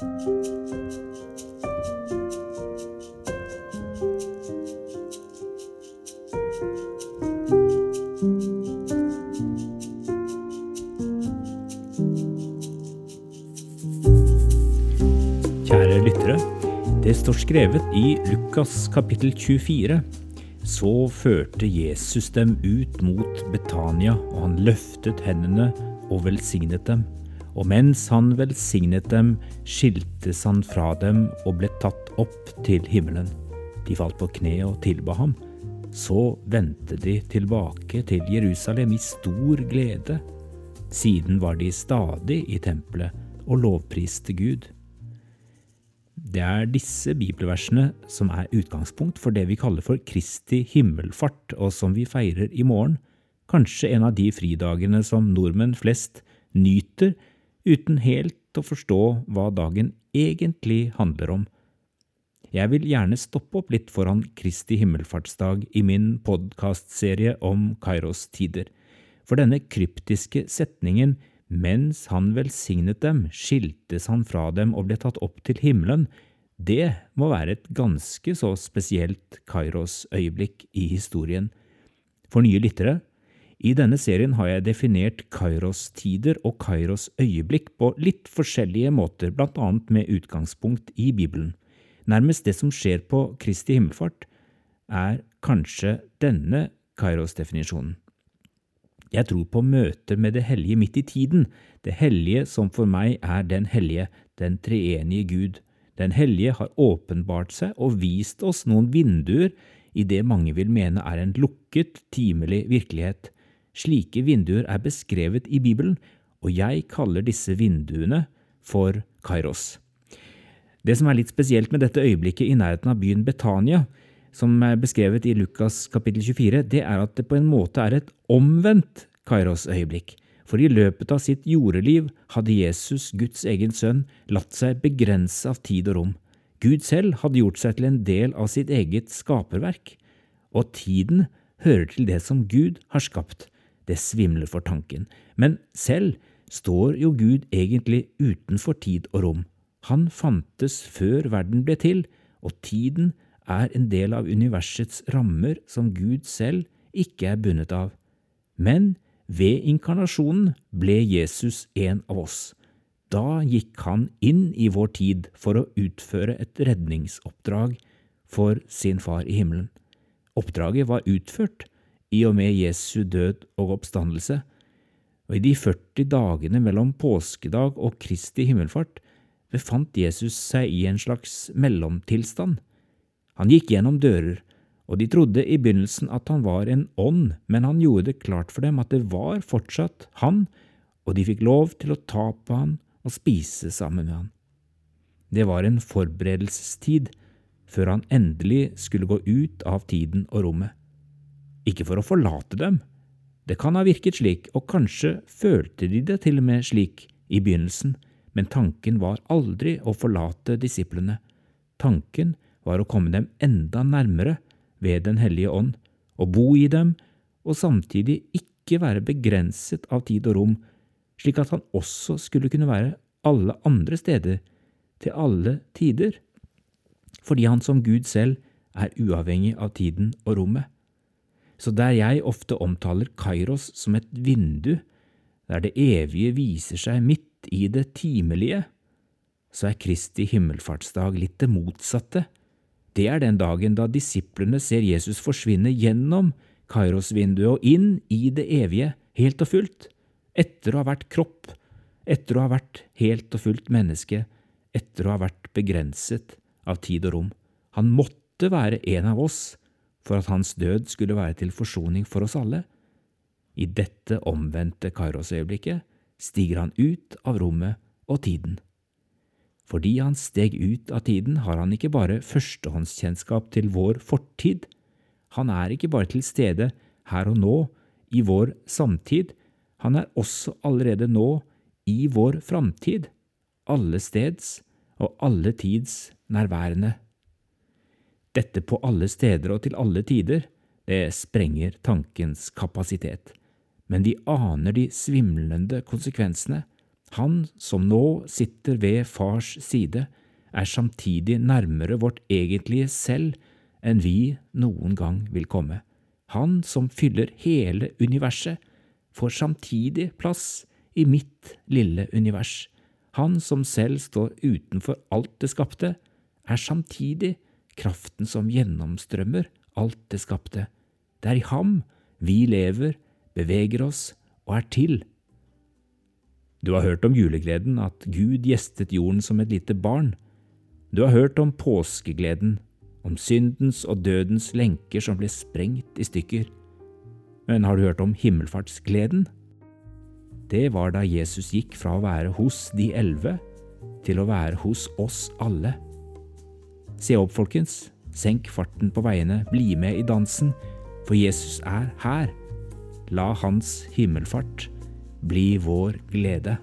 Kjære lyttere. Det står skrevet i Lukas kapittel 24. Så førte Jesus dem ut mot Betania, og han løftet hendene og velsignet dem. Og mens han velsignet dem, skiltes han fra dem og ble tatt opp til himmelen. De falt på kne og tilba ham. Så vendte de tilbake til Jerusalem i stor glede. Siden var de stadig i tempelet og lovpriste Gud. Det er disse bibelversene som er utgangspunkt for det vi kaller for Kristi himmelfart, og som vi feirer i morgen, kanskje en av de fridagene som nordmenn flest nyter uten helt å forstå hva dagen egentlig handler om. Jeg vil gjerne stoppe opp litt foran Kristi himmelfartsdag i min podkastserie om Kairos tider, for denne kryptiske setningen mens han velsignet dem, skiltes han fra dem og ble tatt opp til himmelen. Det må være et ganske så spesielt Kairos-øyeblikk i historien. For nye lyttere, i denne serien har jeg definert Kairos-tider og Kairos-øyeblikk på litt forskjellige måter, annet med utgangspunkt i Bibelen. Nærmest det som skjer på Kristi himmelfart, er kanskje denne Kairos-definisjonen. Jeg tror på møter med det hellige midt i tiden, det hellige som for meg er den hellige, den treenige Gud. Den hellige har åpenbart seg og vist oss noen vinduer i det mange vil mene er en lukket, timelig virkelighet. Slike vinduer er beskrevet i Bibelen, og jeg kaller disse vinduene for Kairos. Det som er litt spesielt med dette øyeblikket i nærheten av byen Betania, som er beskrevet i Lukas kapittel 24, det er at det på en måte er et omvendt Kairos-øyeblikk. For i løpet av sitt jordeliv hadde Jesus, Guds egen sønn, latt seg begrense av tid og rom. Gud selv hadde gjort seg til en del av sitt eget skaperverk, og tiden hører til det som Gud har skapt. Det svimler for tanken. Men selv står jo Gud egentlig utenfor tid og rom. Han fantes før verden ble til, og tiden er en del av universets rammer som Gud selv ikke er bundet av. Men ved inkarnasjonen ble Jesus en av oss. Da gikk han inn i vår tid for å utføre et redningsoppdrag for sin far i himmelen. Oppdraget var utført i og med Jesu død og oppstandelse, og i de 40 dagene mellom påskedag og Kristi himmelfart befant Jesus seg i en slags mellomtilstand. Han gikk gjennom dører, og de trodde i begynnelsen at han var en ånd, men han gjorde det klart for dem at det var fortsatt han, og de fikk lov til å ta på han og spise sammen med han. Det var en forberedelsestid før han endelig skulle gå ut av tiden og rommet. Ikke for å forlate dem, det kan ha virket slik, og kanskje følte de det til og med slik i begynnelsen, men tanken var aldri å forlate disiplene. Tanken var å komme dem enda nærmere ved Den hellige ånd, og bo i dem, og samtidig ikke være begrenset av tid og rom, slik at han også skulle kunne være alle andre steder, til alle tider, fordi han som Gud selv er uavhengig av tiden og rommet. Så der jeg ofte omtaler Kairos som et vindu, der det evige viser seg midt i det timelige, så er Kristi himmelfartsdag litt det motsatte, det er den dagen da disiplene ser Jesus forsvinne gjennom Kairos-vinduet og inn i det evige, helt og fullt, etter å ha vært kropp, etter å ha vært helt og fullt menneske, etter å ha vært begrenset av tid og rom. Han måtte være en av oss for at hans død skulle være til forsoning for oss alle. I dette omvendte Kairos-øyeblikket stiger han ut av rommet og tiden. Fordi han steg ut av tiden, har han ikke bare førstehåndskjennskap til vår fortid, han er ikke bare til stede her og nå, i vår samtid, han er også allerede nå i vår framtid, allesteds og alle tids nærværende. Dette på alle steder og til alle tider, det sprenger tankens kapasitet, men de aner de svimlende konsekvensene Han som nå sitter ved Fars side, er samtidig nærmere vårt egentlige selv enn vi noen gang vil komme. Han som fyller hele universet, får samtidig plass i mitt lille univers. Han som selv står utenfor alt det skapte, er samtidig kraften som gjennomstrømmer alt det skapte. Det er i ham vi lever, beveger oss og er til. Du har hørt om julegleden, at Gud gjestet jorden som et lite barn. Du har hørt om påskegleden, om syndens og dødens lenker som ble sprengt i stykker. Men har du hørt om himmelfartsgleden? Det var da Jesus gikk fra å være hos de elleve til å være hos oss alle. Se opp, folkens, senk farten på veiene, bli med i dansen, for Jesus er her. La hans himmelfart bli vår glede.